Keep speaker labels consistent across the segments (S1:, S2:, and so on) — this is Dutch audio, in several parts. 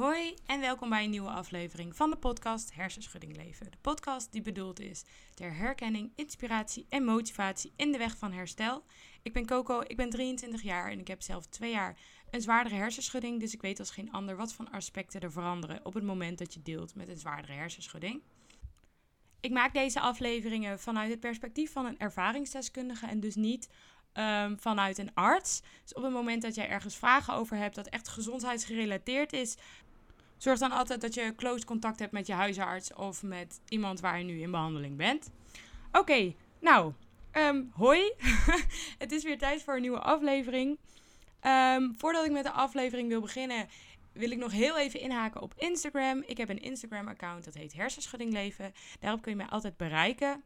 S1: Hoi en welkom bij een nieuwe aflevering van de podcast Hersenschudding Leven. De podcast die bedoeld is ter herkenning, inspiratie en motivatie in de weg van herstel. Ik ben Coco, ik ben 23 jaar en ik heb zelf twee jaar een zwaardere hersenschudding. Dus ik weet als geen ander wat van aspecten er veranderen op het moment dat je deelt met een zwaardere hersenschudding. Ik maak deze afleveringen vanuit het perspectief van een ervaringsdeskundige en dus niet um, vanuit een arts. Dus op het moment dat jij ergens vragen over hebt dat echt gezondheidsgerelateerd is, zorg dan altijd dat je close contact hebt met je huisarts of met iemand waar je nu in behandeling bent. Oké, nou, um, hoi. het is weer tijd voor een nieuwe aflevering. Um, voordat ik met de aflevering wil beginnen, wil ik nog heel even inhaken op Instagram. Ik heb een Instagram-account dat heet Hersenschuddingleven. Daarop kun je mij altijd bereiken.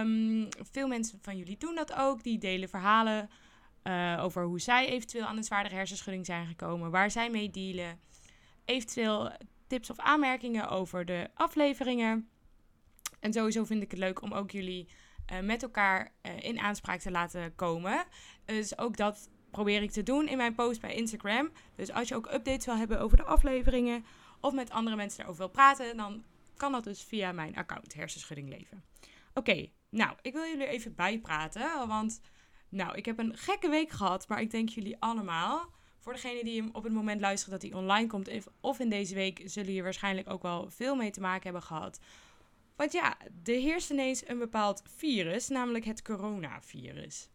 S1: Um, veel mensen van jullie doen dat ook. Die delen verhalen uh, over hoe zij eventueel aan een zwaardere hersenschudding zijn gekomen. Waar zij mee dealen. Eventueel tips of aanmerkingen over de afleveringen. En sowieso vind ik het leuk om ook jullie uh, met elkaar uh, in aanspraak te laten komen. Dus ook dat probeer ik te doen in mijn post bij Instagram. Dus als je ook updates wil hebben over de afleveringen of met andere mensen erover wil praten, dan kan dat dus via mijn account Hersenschudding Leven. Oké, nou, ik wil jullie even bijpraten, want nou, ik heb een gekke week gehad, maar ik denk jullie allemaal. Voor degene die hem op het moment luisteren dat hij online komt, of in deze week, zullen hier waarschijnlijk ook wel veel mee te maken hebben gehad. Want ja, er heerst ineens een bepaald virus, namelijk het coronavirus.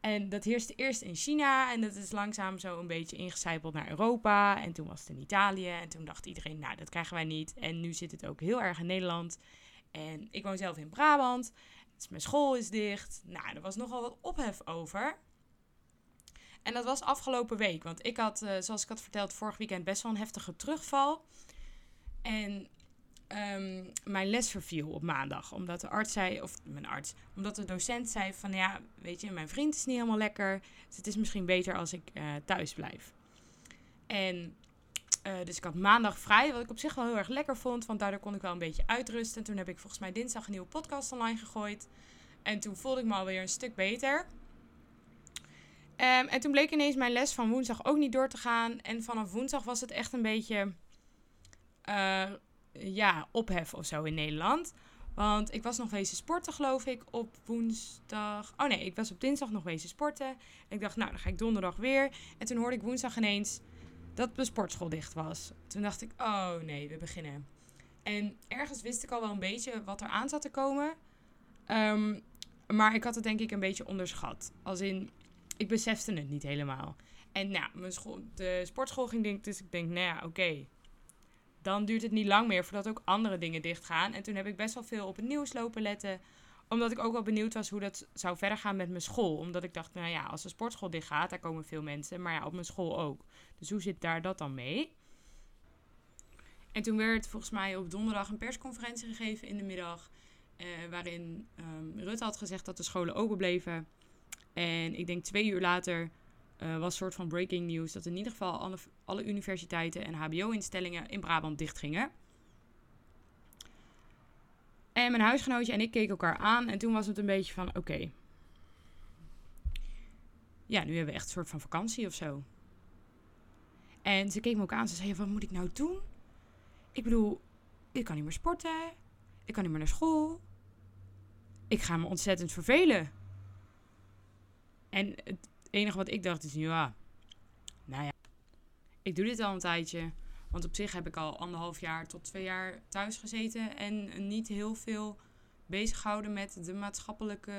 S1: En dat heerste eerst in China en dat is langzaam zo een beetje ingecijpeld naar Europa. En toen was het in Italië en toen dacht iedereen, nou dat krijgen wij niet. En nu zit het ook heel erg in Nederland. En ik woon zelf in Brabant. Dus mijn school is dicht. Nou, er was nogal wat ophef over. En dat was afgelopen week. Want ik had, uh, zoals ik had verteld, vorig weekend best wel een heftige terugval. En um, mijn les verviel op maandag. Omdat de arts zei, of mijn arts, omdat de docent zei van ja, weet je, mijn vriend is niet helemaal lekker. Dus het is misschien beter als ik uh, thuis blijf. En uh, dus ik had maandag vrij, wat ik op zich wel heel erg lekker vond, want daardoor kon ik wel een beetje uitrusten. En toen heb ik volgens mij dinsdag een nieuwe podcast online gegooid. En toen voelde ik me alweer een stuk beter. Um, en toen bleek ineens mijn les van woensdag ook niet door te gaan. En vanaf woensdag was het echt een beetje, uh, ja, ophef of zo in Nederland. Want ik was nog wezen sporten, geloof ik, op woensdag. Oh nee, ik was op dinsdag nog wezen sporten. En ik dacht, nou, dan ga ik donderdag weer. En toen hoorde ik woensdag ineens dat de sportschool dicht was. Toen dacht ik, oh nee, we beginnen. En ergens wist ik al wel een beetje wat er aan zat te komen. Um, maar ik had het denk ik een beetje onderschat. Als in, ik besefte het niet helemaal. En nou, mijn school, de sportschool ging dicht, dus ik denk, nou ja, oké. Dan duurt het niet lang meer voordat ook andere dingen dicht gaan. En toen heb ik best wel veel op het nieuws lopen letten omdat ik ook wel benieuwd was hoe dat zou verder gaan met mijn school. Omdat ik dacht, nou ja, als de sportschool dicht gaat, daar komen veel mensen. Maar ja, op mijn school ook. Dus hoe zit daar dat dan mee? En toen werd volgens mij op donderdag een persconferentie gegeven in de middag. Eh, waarin um, Rutte had gezegd dat de scholen open bleven. En ik denk twee uur later uh, was een soort van breaking news dat in ieder geval alle, alle universiteiten en HBO-instellingen in Brabant dichtgingen. En mijn huisgenootje en ik keken elkaar aan. En toen was het een beetje van: oké. Ja, nu hebben we echt een soort van vakantie of zo. En ze keek me ook aan. Ze zei: Wat moet ik nou doen? Ik bedoel, ik kan niet meer sporten. Ik kan niet meer naar school. Ik ga me ontzettend vervelen. En het enige wat ik dacht is: Ja, nou ja, ik doe dit al een tijdje. Want op zich heb ik al anderhalf jaar tot twee jaar thuis gezeten en niet heel veel bezig gehouden met de maatschappelijke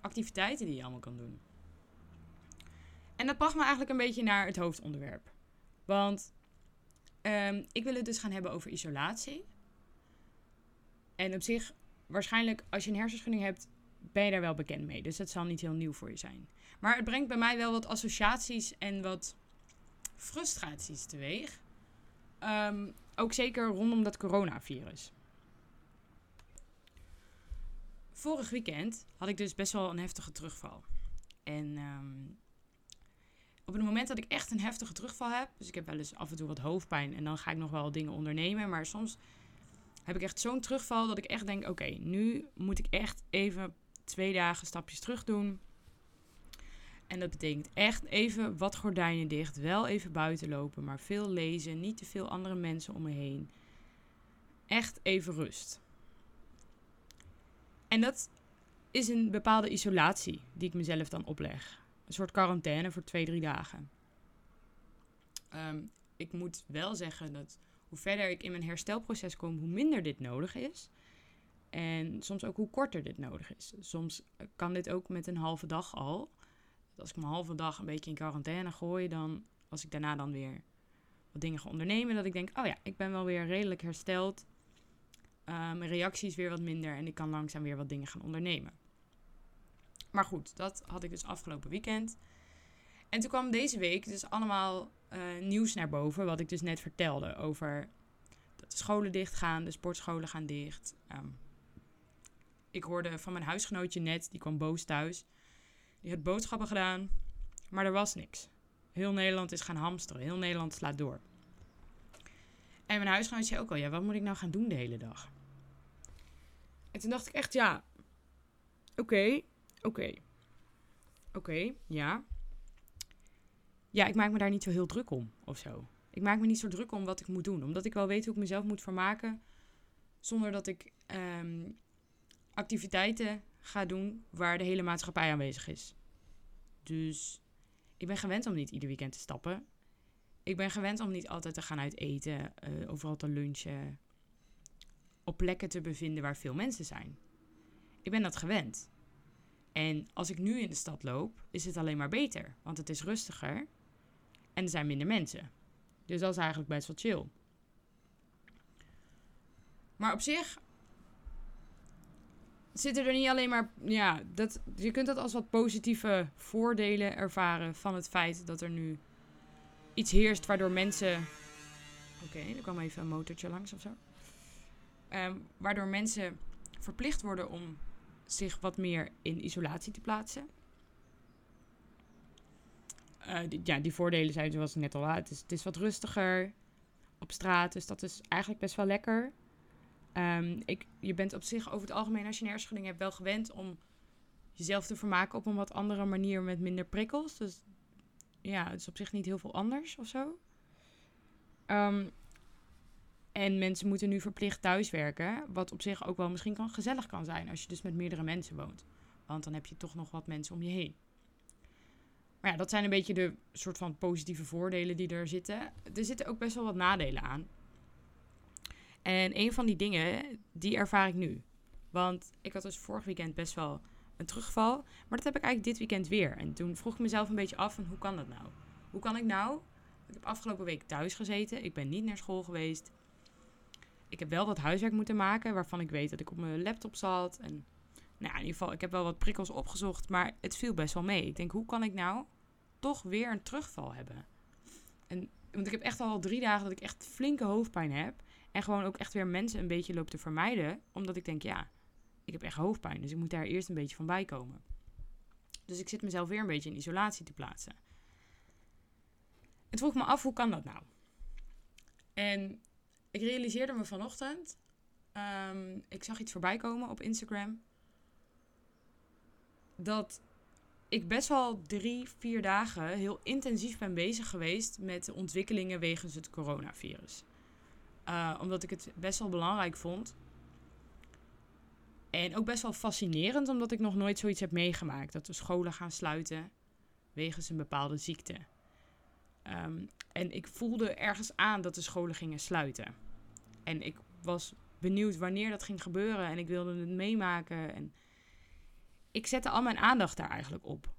S1: activiteiten die je allemaal kan doen. En dat bracht me eigenlijk een beetje naar het hoofdonderwerp. Want um, ik wil het dus gaan hebben over isolatie. En op zich, waarschijnlijk als je een hersenschudding hebt, ben je daar wel bekend mee. Dus dat zal niet heel nieuw voor je zijn. Maar het brengt bij mij wel wat associaties en wat frustraties teweeg. Um, ook zeker rondom dat coronavirus. Vorig weekend had ik dus best wel een heftige terugval. En um, op het moment dat ik echt een heftige terugval heb, dus ik heb wel eens af en toe wat hoofdpijn en dan ga ik nog wel dingen ondernemen, maar soms heb ik echt zo'n terugval dat ik echt denk: oké, nu moet ik echt even twee dagen stapjes terug doen. En dat betekent echt even wat gordijnen dicht, wel even buiten lopen, maar veel lezen, niet te veel andere mensen om me heen. Echt even rust. En dat is een bepaalde isolatie die ik mezelf dan opleg. Een soort quarantaine voor twee, drie dagen. Ehm, ik moet wel zeggen dat hoe verder ik in mijn herstelproces kom, hoe minder dit nodig is. En soms ook hoe korter dit nodig is. Soms kan dit ook met een halve dag al. Als ik mijn halve dag een beetje in quarantaine gooi, dan als ik daarna dan weer wat dingen ga ondernemen, dat ik denk, oh ja, ik ben wel weer redelijk hersteld. Uh, mijn reactie is weer wat minder en ik kan langzaam weer wat dingen gaan ondernemen. Maar goed, dat had ik dus afgelopen weekend. En toen kwam deze week dus allemaal uh, nieuws naar boven, wat ik dus net vertelde over dat de scholen dicht gaan, de sportscholen gaan dicht. Um, ik hoorde van mijn huisgenootje net, die kwam boos thuis. Die had boodschappen gedaan, maar er was niks. Heel Nederland is gaan hamsteren, heel Nederland slaat door. En mijn huisgenootje zei ook al, ja, wat moet ik nou gaan doen de hele dag? En toen dacht ik echt, ja, oké, oké, oké, ja. Ja, ik maak me daar niet zo heel druk om of zo. Ik maak me niet zo druk om wat ik moet doen, omdat ik wel weet hoe ik mezelf moet vermaken, zonder dat ik um, activiteiten ga doen waar de hele maatschappij aanwezig is. Dus ik ben gewend om niet ieder weekend te stappen. Ik ben gewend om niet altijd te gaan uit eten, uh, overal te lunchen, op plekken te bevinden waar veel mensen zijn. Ik ben dat gewend. En als ik nu in de stad loop, is het alleen maar beter, want het is rustiger en er zijn minder mensen. Dus dat is eigenlijk best wel chill. Maar op zich zitten er niet alleen maar. Ja, dat, je kunt dat als wat positieve voordelen ervaren van het feit dat er nu iets heerst waardoor mensen. Oké, er kwam even een motortje langs of zo. Um, waardoor mensen verplicht worden om zich wat meer in isolatie te plaatsen. Uh, die, ja, die voordelen zijn zoals net al. Het is, het is wat rustiger op straat, dus dat is eigenlijk best wel lekker. Um, ik, je bent op zich over het algemeen als je een hersenschudding hebt wel gewend om jezelf te vermaken op een wat andere manier met minder prikkels. Dus ja, het is op zich niet heel veel anders of zo. Um, en mensen moeten nu verplicht thuiswerken, wat op zich ook wel misschien kan, gezellig kan zijn als je dus met meerdere mensen woont. Want dan heb je toch nog wat mensen om je heen. Maar ja, dat zijn een beetje de soort van positieve voordelen die er zitten. Er zitten ook best wel wat nadelen aan. En een van die dingen, die ervaar ik nu. Want ik had dus vorig weekend best wel een terugval. Maar dat heb ik eigenlijk dit weekend weer. En toen vroeg ik mezelf een beetje af van hoe kan dat nou? Hoe kan ik nou? Ik heb afgelopen week thuis gezeten. Ik ben niet naar school geweest. Ik heb wel wat huiswerk moeten maken waarvan ik weet dat ik op mijn laptop zat. En nou, in ieder geval, ik heb wel wat prikkels opgezocht, maar het viel best wel mee. Ik denk, hoe kan ik nou toch weer een terugval hebben? En, want ik heb echt al drie dagen dat ik echt flinke hoofdpijn heb. En gewoon ook echt weer mensen een beetje loop te vermijden. Omdat ik denk, ja, ik heb echt hoofdpijn. Dus ik moet daar eerst een beetje van bij komen. Dus ik zit mezelf weer een beetje in isolatie te plaatsen. Het vroeg me af, hoe kan dat nou? En ik realiseerde me vanochtend. Um, ik zag iets voorbij komen op Instagram. Dat ik best wel drie, vier dagen heel intensief ben bezig geweest met de ontwikkelingen wegens het coronavirus. Uh, omdat ik het best wel belangrijk vond. En ook best wel fascinerend, omdat ik nog nooit zoiets heb meegemaakt. Dat we scholen gaan sluiten wegens een bepaalde ziekte. Um, en ik voelde ergens aan dat de scholen gingen sluiten. En ik was benieuwd wanneer dat ging gebeuren. En ik wilde het meemaken. En ik zette al mijn aandacht daar eigenlijk op.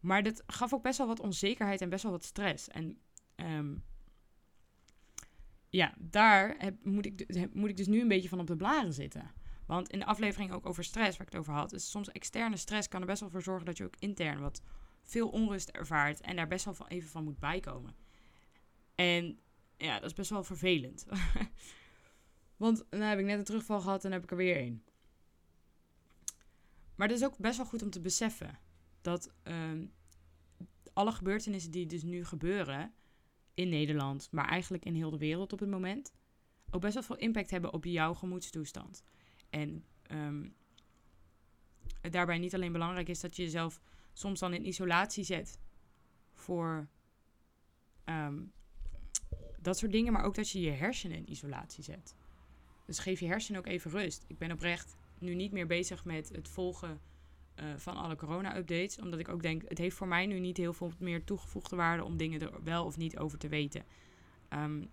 S1: Maar dat gaf ook best wel wat onzekerheid en best wel wat stress. En um, ja, daar moet, ik, moet ik dus nu een beetje van op de blaren zitten. Want in de aflevering ook over stress, waar ik het over had, is soms externe stress kan er best wel voor zorgen dat je ook intern wat veel onrust ervaart en daar best wel van even van moet bijkomen. En ja, dat is best wel vervelend. Want dan heb ik net een terugval gehad en heb ik er weer één. Maar het is ook best wel goed om te beseffen dat uh, alle gebeurtenissen die dus nu gebeuren, in Nederland, maar eigenlijk in heel de wereld op het moment, ook best wel veel impact hebben op jouw gemoedstoestand. En um, daarbij niet alleen belangrijk is dat je jezelf soms dan in isolatie zet voor ehm, dat soort dingen. Maar ook dat je je hersenen in isolatie zet. Dus geef je hersenen ook even rust. Ik ben oprecht nu niet meer bezig met het volgen uh, van alle corona-updates. Omdat ik ook denk, het heeft voor mij nu niet heel veel meer toegevoegde waarde om dingen er wel of niet over te weten. Um,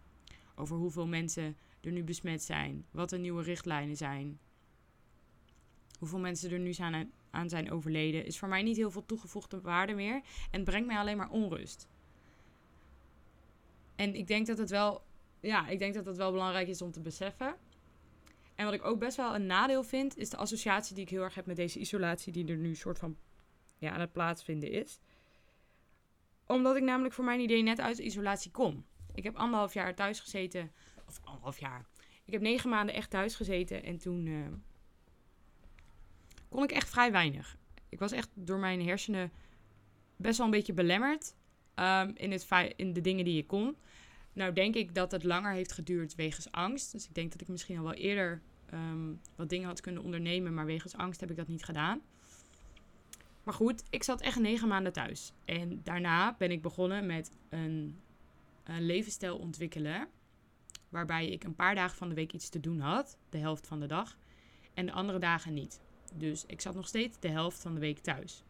S1: over hoeveel mensen er nu besmet zijn, wat de nieuwe richtlijnen zijn, hoeveel mensen er nu zijn aan zijn overleden, is voor mij niet heel veel toegevoegde waarde meer. En brengt mij alleen maar onrust. En ik denk dat het wel, ja, ik denk dat het wel belangrijk is om te beseffen. En wat ik ook best wel een nadeel vind, is de associatie die ik heel erg heb met deze isolatie, die er nu soort van ja, aan het plaatsvinden is. Omdat ik namelijk voor mijn idee net uit isolatie kom. Ik heb anderhalf jaar thuis gezeten, of anderhalf jaar. Ik heb negen maanden echt thuis gezeten en toen uh, kon ik echt vrij weinig. Ik was echt door mijn hersenen best wel een beetje belemmerd um, in, het in de dingen die ik kon. Nou denk ik dat het langer heeft geduurd wegens angst. Dus ik denk dat ik misschien al wel eerder um, wat dingen had kunnen ondernemen, maar wegens angst heb ik dat niet gedaan. Maar goed, ik zat echt negen maanden thuis. En daarna ben ik begonnen met een, een levensstijl ontwikkelen. Waarbij ik een paar dagen van de week iets te doen had, de helft van de dag. En de andere dagen niet. Dus ik zat nog steeds de helft van de week thuis.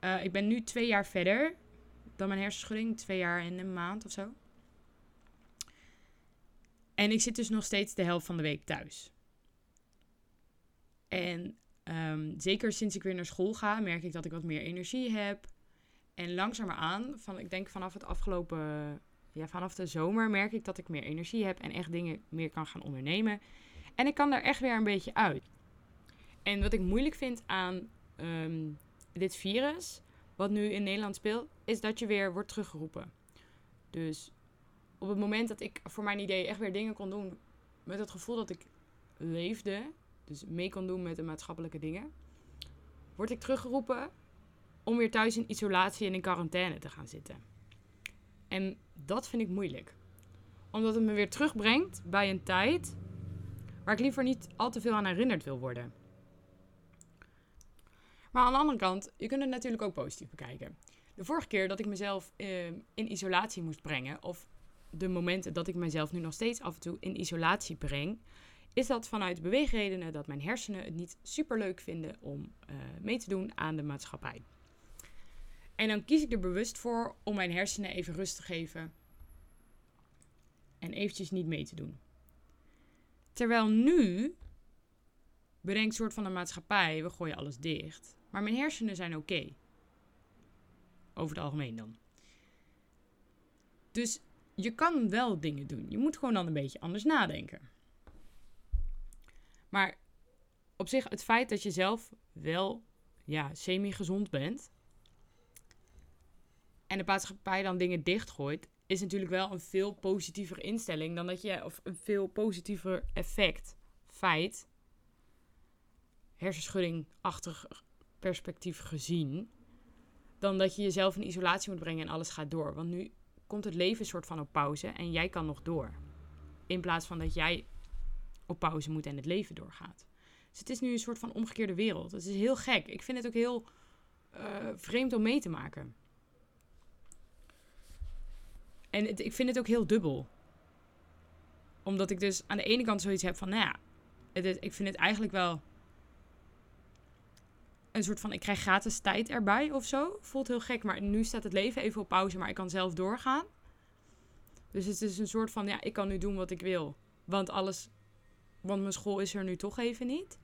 S1: Uh, ik ben nu twee jaar verder dan mijn hersenschudding. Twee jaar en een maand of zo. En ik zit dus nog steeds de helft van de week thuis. En um, zeker sinds ik weer naar school ga, merk ik dat ik wat meer energie heb. En langzaamaan, van, ik denk vanaf het afgelopen, ja, vanaf de zomer, merk ik dat ik meer energie heb en echt dingen meer kan gaan ondernemen. En ik kan daar echt weer een beetje uit. En wat ik moeilijk vind aan um, dit virus, wat nu in Nederland speelt, is dat je weer wordt teruggeroepen. Dus op het moment dat ik voor mijn idee echt weer dingen kon doen met het gevoel dat ik leefde, dus mee kon doen met de maatschappelijke dingen, word ik teruggeroepen om weer thuis in isolatie en in quarantaine te gaan zitten. En dat vind ik moeilijk. Omdat het me weer terugbrengt bij een tijd waar ik liever niet al te veel aan herinnerd wil worden. Maar aan de andere kant, je kunt het natuurlijk ook positief bekijken. De vorige keer dat ik mezelf uh, in isolatie moest brengen, of de momenten dat ik mezelf nu nog steeds af en toe in isolatie breng, is dat vanuit beweegredenen dat mijn hersenen het niet super leuk vinden om uh, mee te doen aan de maatschappij. En dan kies ik er bewust voor om mijn hersenen even rust te geven en eventjes niet mee te doen. Terwijl nu bedenkt soort van de maatschappij, we gooien alles dicht. Maar mijn hersenen zijn oké. Over het algemeen dan. Dus je kan wel dingen doen. Je moet gewoon dan een beetje anders nadenken. Maar op zich, het feit dat je zelf wel ja, semi-gezond bent. En de maatschappij dan dingen dichtgooit. Is natuurlijk wel een veel positiever instelling dan dat je. Of een veel positiever effect. Feit. Hersenschudding-achtig perspectief gezien. Dan dat je jezelf in isolatie moet brengen en alles gaat door. Want nu komt het leven soort van op pauze en jij kan nog door. In plaats van dat jij op pauze moet en het leven doorgaat. Dus het is nu een soort van omgekeerde wereld. Het is heel gek. Ik vind het ook heel uh, vreemd om mee te maken. En ik vind het ook heel dubbel. Omdat ik dus aan de ene kant zoiets heb van, nou ja, het, ik vind het eigenlijk wel een soort van, ik krijg gratis tijd erbij of zo. Voelt heel gek, maar nu staat het leven even op pauze, maar ik kan zelf doorgaan. Dus het is een soort van, ja, ik kan nu doen wat ik wil. Want alles, want mijn school is er nu toch even niet.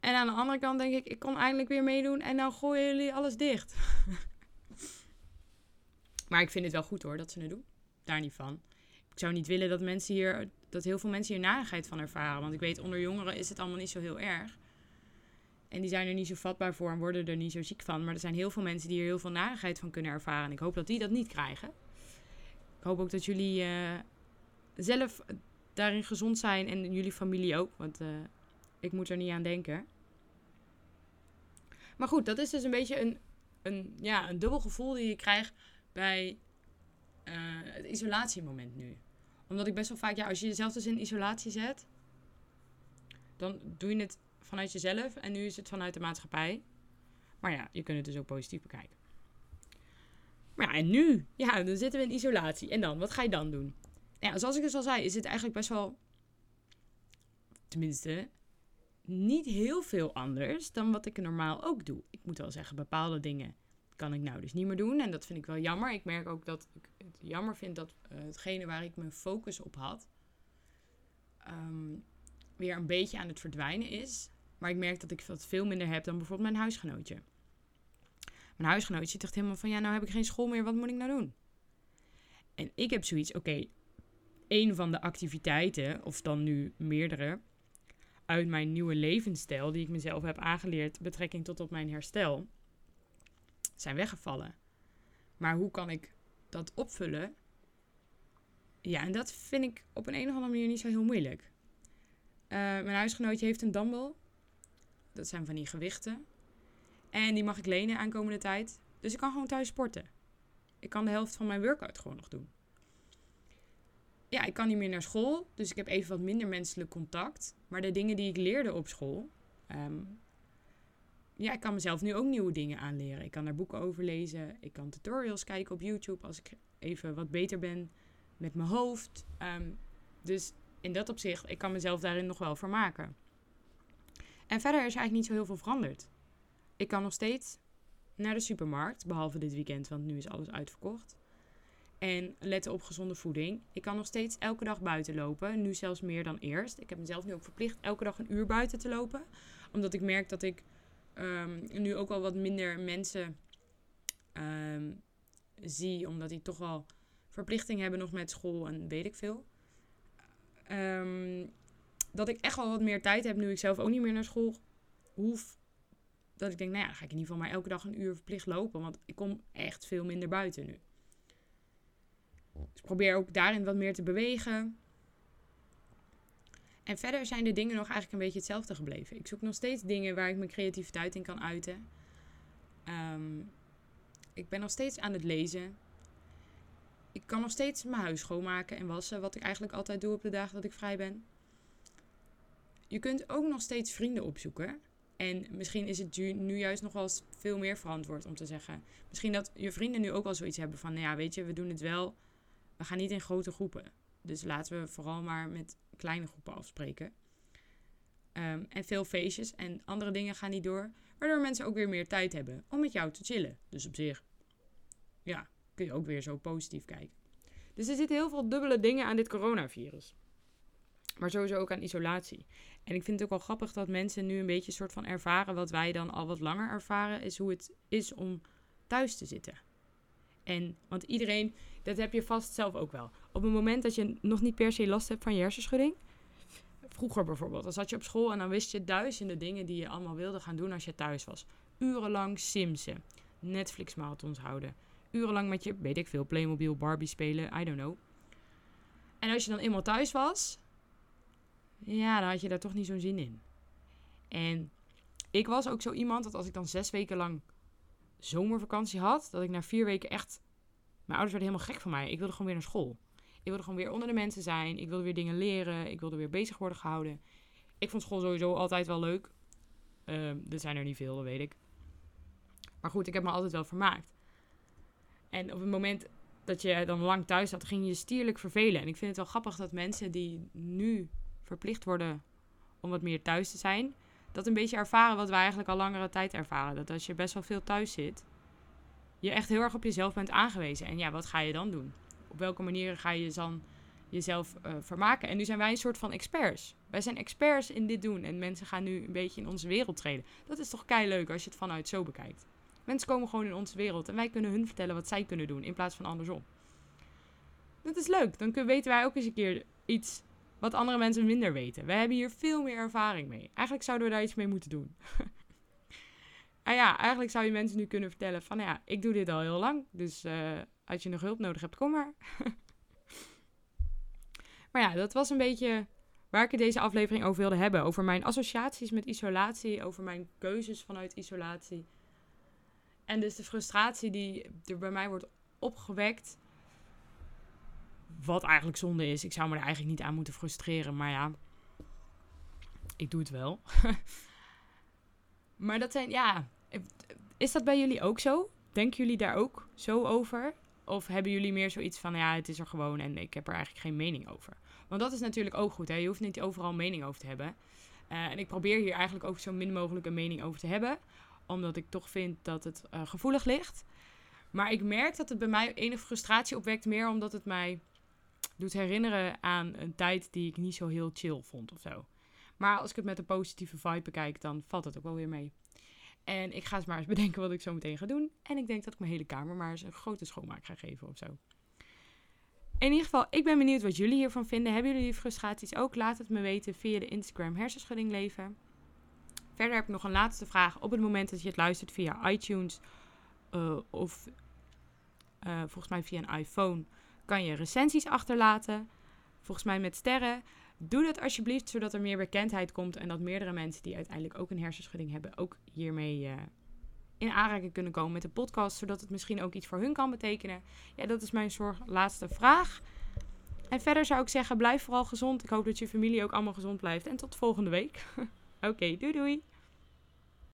S1: En aan de andere kant denk ik, ik kan eindelijk weer meedoen en dan gooien jullie alles dicht. maar ik vind het wel goed hoor, dat ze het doen. Daar niet van. Ik zou niet willen dat mensen hier, dat heel veel mensen hier narigheid van ervaren. Want ik weet, onder jongeren is het allemaal niet zo heel erg. En die zijn er niet zo vatbaar voor en worden er niet zo ziek van. Maar er zijn heel veel mensen die er heel veel narigheid van kunnen ervaren. En ik hoop dat die dat niet krijgen. Ik hoop ook dat jullie uh, zelf daarin gezond zijn en jullie familie ook. Want uh, ik moet er niet aan denken. Maar goed, dat is dus een beetje een, een, ja, een dubbel gevoel die je krijgt bij uh, het isolatiemoment nu. Omdat ik best wel vaak, ja, als je jezelf dus in isolatie zet, dan doe je het vanuit jezelf en nu is het vanuit de maatschappij. Maar ja, je kunt het dus ook positief bekijken. Maar ja, en nu? Ja, dan zitten we in isolatie. En dan? Wat ga je dan doen? Ja, zoals ik dus al zei, is het eigenlijk best wel... Tenminste, niet heel veel anders dan wat ik normaal ook doe. Ik moet wel zeggen, bepaalde dingen kan ik nou dus niet meer doen. En dat vind ik wel jammer. Ik merk ook dat ik het jammer vind dat uh, hetgene waar ik mijn focus op had... Ehm, weer een beetje aan het verdwijnen is. Maar ik merk dat ik dat veel minder heb dan bijvoorbeeld mijn huisgenootje. Mijn huisgenootje zit echt helemaal van... Ja, nou heb ik geen school meer. Wat moet ik nou doen? En ik heb zoiets... Oké, okay, van de activiteiten... Of dan nu meerdere... Uit mijn nieuwe levensstijl... Die ik mezelf heb aangeleerd... Betrekking tot op mijn herstel... Zijn weggevallen. Maar hoe kan ik dat opvullen? Ja, en dat vind ik op een, een of andere manier niet zo heel moeilijk. Uh, mijn huisgenootje heeft een dumbbell. Dat zijn van die gewichten. En die mag ik lenen aankomende tijd. Dus ik kan gewoon thuis sporten. Ik kan de helft van mijn workout gewoon nog doen. Ja, ik kan niet meer naar school. Dus ik heb even wat minder menselijk contact. Maar de dingen die ik leerde op school. Um, ja, ik kan mezelf nu ook nieuwe dingen aanleren. Ik kan daar boeken over lezen. Ik kan tutorials kijken op YouTube als ik even wat beter ben met mijn hoofd. Um, dus in dat opzicht, ik kan mezelf daarin nog wel vermaken. En verder is eigenlijk niet zo heel veel veranderd. Ik kan nog steeds naar de supermarkt, behalve dit weekend, want nu is alles uitverkocht. En letten op gezonde voeding. Ik kan nog steeds elke dag buiten lopen, nu zelfs meer dan eerst. Ik heb mezelf nu ook verplicht elke dag een uur buiten te lopen, omdat ik merk dat ik um, nu ook wel wat minder mensen um, zie, omdat die toch wel verplichting hebben nog met school en weet ik veel. Um, dat ik echt wel wat meer tijd heb nu ik zelf ook niet meer naar school hoef. Dat ik denk, nou ja, dan ga ik in ieder geval maar elke dag een uur verplicht lopen. Want ik kom echt veel minder buiten nu. Dus ik probeer ook daarin wat meer te bewegen. En verder zijn de dingen nog eigenlijk een beetje hetzelfde gebleven. Ik zoek nog steeds dingen waar ik mijn creativiteit in kan uiten. Um, ik ben nog steeds aan het lezen ik kan nog steeds mijn huis schoonmaken en wassen, wat ik eigenlijk altijd doe op de dagen dat ik vrij ben. Je kunt ook nog steeds vrienden opzoeken. En misschien is het nu juist nog wel veel meer verantwoord om te zeggen. Misschien dat je vrienden nu ook wel zoiets hebben van, nou ja, weet je, we doen het wel. We gaan niet in grote groepen. Dus laten we vooral maar met kleine groepen afspreken. Um, en veel feestjes en andere dingen gaan niet door. Waardoor mensen ook weer meer tijd hebben om met jou te chillen. Dus op zich, ja, kun je ook weer zo positief kijken. Dus er zitten heel veel dubbele dingen aan dit coronavirus. Maar sowieso ook aan isolatie. En ik vind het ook wel grappig dat mensen nu een beetje een soort van ervaren wat wij dan al wat langer ervaren, is hoe het is om thuis te zitten. En, want iedereen, dat heb je vast zelf ook wel. Op het moment dat je nog niet per se last hebt van je hersenschudding. Vroeger bijvoorbeeld, dan zat je op school en dan wist je duizenden dingen die je allemaal wilde gaan doen als je thuis was. Urenlang simsen, Netflix-marathons houden, urenlang met je, weet ik veel, Playmobil, Barbie spelen, I don't know. En als je dan eenmaal thuis was, ja, dan had je daar toch niet zo'n zin in. En ik was ook zo iemand dat als ik dan zes weken lang zomervakantie had, dat ik na vier weken echt. Mijn ouders werden helemaal gek van mij. Ik wilde gewoon weer naar school. Ik wilde gewoon weer onder de mensen zijn. Ik wilde weer dingen leren. Ik wilde weer bezig worden gehouden. Ik vond school sowieso altijd wel leuk. Uh, er zijn er niet veel, dat weet ik. Maar goed, ik heb me altijd wel vermaakt. En op het moment dat je dan lang thuis zat, ging je stierlijk vervelen. En ik vind het wel grappig dat mensen die nu verplicht worden om wat meer thuis te zijn, dat een beetje ervaren wat wij eigenlijk al langere tijd ervaren. Dat als je best wel veel thuis zit, je echt heel erg op jezelf bent aangewezen. En ja, wat ga je dan doen? Op welke manieren ga je dan jezelf uh, vermaken? En nu zijn wij een soort van experts. Wij zijn experts in dit doen. En mensen gaan nu een beetje in onze wereld treden. Dat is toch kei leuk als je het vanuit zo bekijkt. Mensen komen gewoon in onze wereld en wij kunnen hun vertellen wat zij kunnen doen in plaats van andersom. Dat is leuk. Dan weten wij ook eens een keer iets wat andere mensen minder weten. Wij hebben hier veel meer ervaring mee. Eigenlijk zouden we daar iets mee moeten doen. ah ja, eigenlijk zou je mensen nu kunnen vertellen van ja, ik doe dit al heel lang. Dus uh, als je nog hulp nodig hebt, kom maar. maar ja, dat was een beetje waar ik het deze aflevering over wilde hebben. Over mijn associaties met isolatie, over mijn keuzes vanuit isolatie. En dus de frustratie die er bij mij wordt opgewekt. Wat eigenlijk zonde is. Ik zou me er eigenlijk niet aan moeten frustreren. Maar ja, ik doe het wel. Maar dat zijn, ja, is dat bij jullie ook zo? Denken jullie daar ook zo over? Of hebben jullie meer zoiets van, ja, het is er gewoon en ik heb er eigenlijk geen mening over? Want dat is natuurlijk ook goed, hè? Je hoeft niet overal mening over te hebben. Uh, en ik probeer hier eigenlijk ook zo min mogelijk een mening over te hebben. Omdat ik toch vind dat het uh, gevoelig ligt. Maar ik merk dat het bij mij enige frustratie opwekt. Meer omdat het mij doet herinneren aan een tijd die ik niet zo heel chill vond of zo. Maar als ik het met een positieve vibe bekijk, dan valt het ook wel weer mee. En ik ga eens maar eens bedenken wat ik zo meteen ga doen. En ik denk dat ik mijn hele kamer maar eens een grote schoonmaak ga geven of zo. In ieder geval, ik ben benieuwd wat jullie hiervan vinden. Hebben jullie frustraties ook? Laat het me weten via de Instagram Hersenschudding Leven. Verder heb ik nog een laatste vraag. Op het moment dat je het luistert via iTunes uh, of uh, volgens mij via een iPhone, kan je recensies achterlaten. Volgens mij met sterren. Doe dat alsjeblieft, zodat er meer bekendheid komt en dat meerdere mensen die uiteindelijk ook een hersenschudding hebben, ook hiermee uh, in aanraking kunnen komen met de podcast, zodat het misschien ook iets voor hun kan betekenen. Ja, dat is mijn zorg laatste vraag. En verder zou ik zeggen, blijf vooral gezond. Ik hoop dat je familie ook allemaal gezond blijft. En tot volgende week. Oké, doei doei.